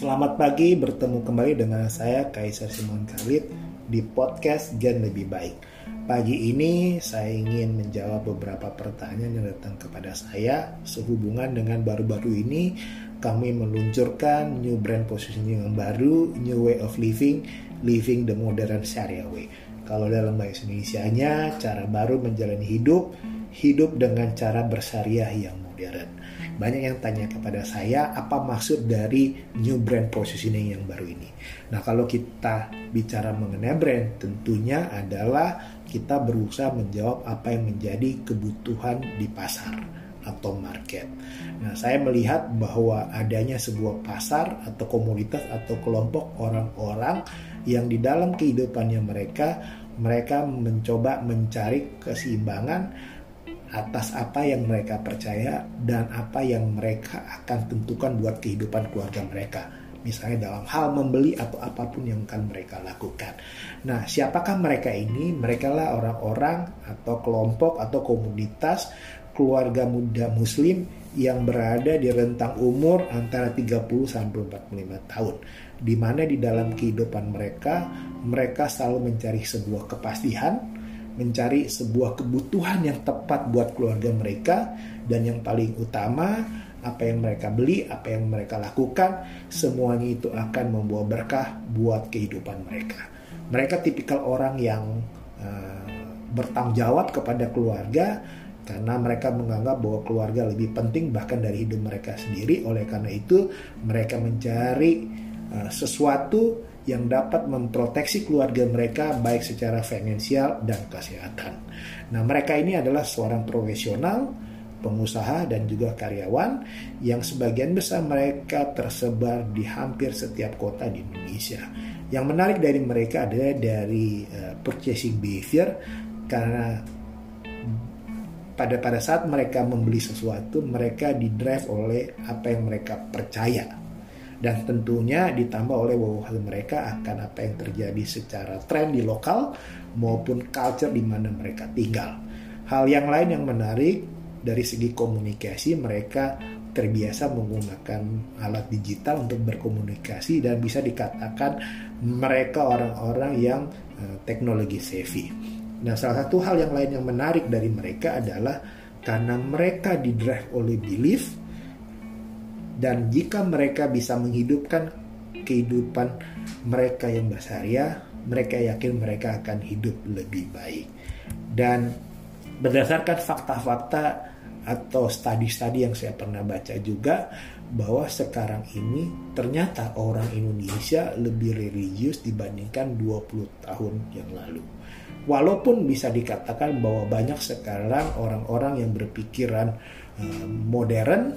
Selamat pagi, bertemu kembali dengan saya Kaisar Simon Khalid di podcast Gen Lebih Baik. Pagi ini saya ingin menjawab beberapa pertanyaan yang datang kepada saya sehubungan dengan baru-baru ini kami meluncurkan new brand positioning yang baru, new way of living, living the modern Sharia way. Kalau dalam bahasa Indonesia-nya, cara baru menjalani hidup, hidup dengan cara bersyariah yang. Banyak yang tanya kepada saya apa maksud dari new brand positioning yang baru ini. Nah, kalau kita bicara mengenai brand, tentunya adalah kita berusaha menjawab apa yang menjadi kebutuhan di pasar atau market. Nah, saya melihat bahwa adanya sebuah pasar atau komunitas atau kelompok orang-orang yang di dalam kehidupannya mereka mereka mencoba mencari keseimbangan atas apa yang mereka percaya dan apa yang mereka akan tentukan buat kehidupan keluarga mereka. Misalnya dalam hal membeli atau apa pun yang akan mereka lakukan. Nah, siapakah mereka ini? Mereka lah orang-orang atau kelompok atau komunitas keluarga muda muslim yang berada di rentang umur antara 30 sampai 45 tahun di mana di dalam kehidupan mereka mereka selalu mencari sebuah kepastian mencari sebuah kebutuhan yang tepat buat keluarga mereka dan yang paling utama apa yang mereka beli, apa yang mereka lakukan, semuanya itu akan membawa berkah buat kehidupan mereka. Mereka tipikal orang yang uh, bertanggung jawab kepada keluarga karena mereka menganggap bahwa keluarga lebih penting bahkan dari hidup mereka sendiri. Oleh karena itu, mereka mencari uh, sesuatu yang dapat memproteksi keluarga mereka baik secara finansial dan kesehatan. Nah, mereka ini adalah seorang profesional, pengusaha dan juga karyawan yang sebagian besar mereka tersebar di hampir setiap kota di Indonesia. Yang menarik dari mereka adalah dari uh, purchasing behavior karena pada pada saat mereka membeli sesuatu mereka didrive oleh apa yang mereka percaya dan tentunya ditambah oleh wawasan mereka akan apa yang terjadi secara tren di lokal maupun culture di mana mereka tinggal. Hal yang lain yang menarik dari segi komunikasi mereka terbiasa menggunakan alat digital untuk berkomunikasi dan bisa dikatakan mereka orang-orang yang uh, teknologi savvy. Nah, salah satu hal yang lain yang menarik dari mereka adalah karena mereka didrive oleh belief dan jika mereka bisa menghidupkan kehidupan mereka yang bersyariah, mereka yakin mereka akan hidup lebih baik. Dan berdasarkan fakta-fakta atau studi-studi yang saya pernah baca juga bahwa sekarang ini ternyata orang Indonesia lebih religius dibandingkan 20 tahun yang lalu. Walaupun bisa dikatakan bahwa banyak sekarang orang-orang yang berpikiran uh, modern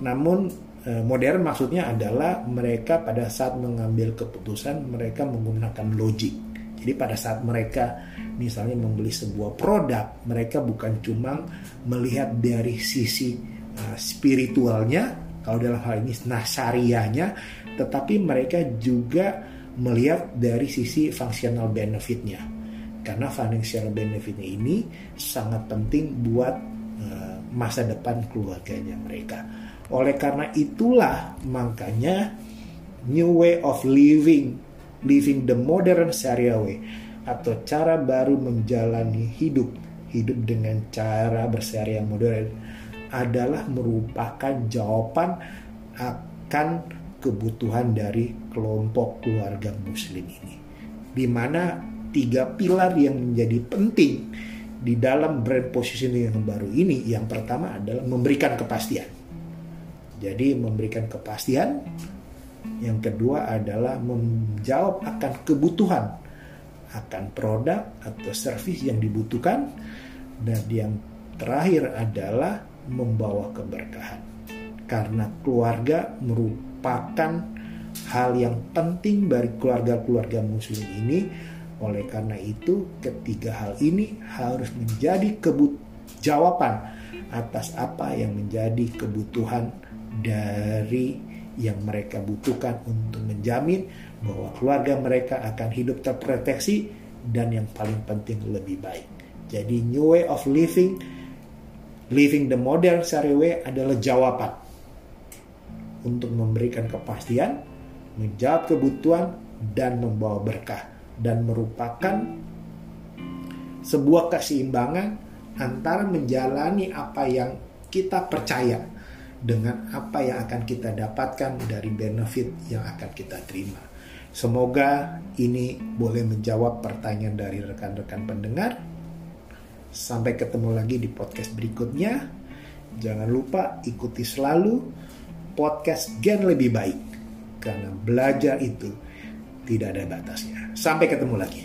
namun Eh, modern maksudnya adalah mereka pada saat mengambil keputusan mereka menggunakan logik. Jadi pada saat mereka misalnya membeli sebuah produk, mereka bukan cuma melihat dari sisi uh, spiritualnya, kalau dalam hal ini nasarianya, tetapi mereka juga melihat dari sisi functional benefitnya. Karena financial benefitnya ini sangat penting buat masa depan keluarganya mereka. Oleh karena itulah makanya new way of living, living the modern Sharia way atau cara baru menjalani hidup, hidup dengan cara bersyariah modern adalah merupakan jawaban akan kebutuhan dari kelompok keluarga muslim ini. Di mana tiga pilar yang menjadi penting di dalam brand positioning yang baru ini, yang pertama adalah memberikan kepastian jadi memberikan kepastian. Yang kedua adalah menjawab akan kebutuhan akan produk atau service yang dibutuhkan dan yang terakhir adalah membawa keberkahan. Karena keluarga merupakan hal yang penting bagi keluarga-keluarga muslim ini. Oleh karena itu, ketiga hal ini harus menjadi kebut jawaban atas apa yang menjadi kebutuhan dari yang mereka butuhkan untuk menjamin bahwa keluarga mereka akan hidup terproteksi dan yang paling penting lebih baik. Jadi new way of living, living the modern Syariah adalah jawaban untuk memberikan kepastian menjawab kebutuhan dan membawa berkah dan merupakan sebuah keseimbangan antara menjalani apa yang kita percaya dengan apa yang akan kita dapatkan dari benefit yang akan kita terima. Semoga ini boleh menjawab pertanyaan dari rekan-rekan pendengar. Sampai ketemu lagi di podcast berikutnya. Jangan lupa ikuti selalu podcast Gen Lebih Baik. Karena belajar itu tidak ada batasnya. Sampai ketemu lagi.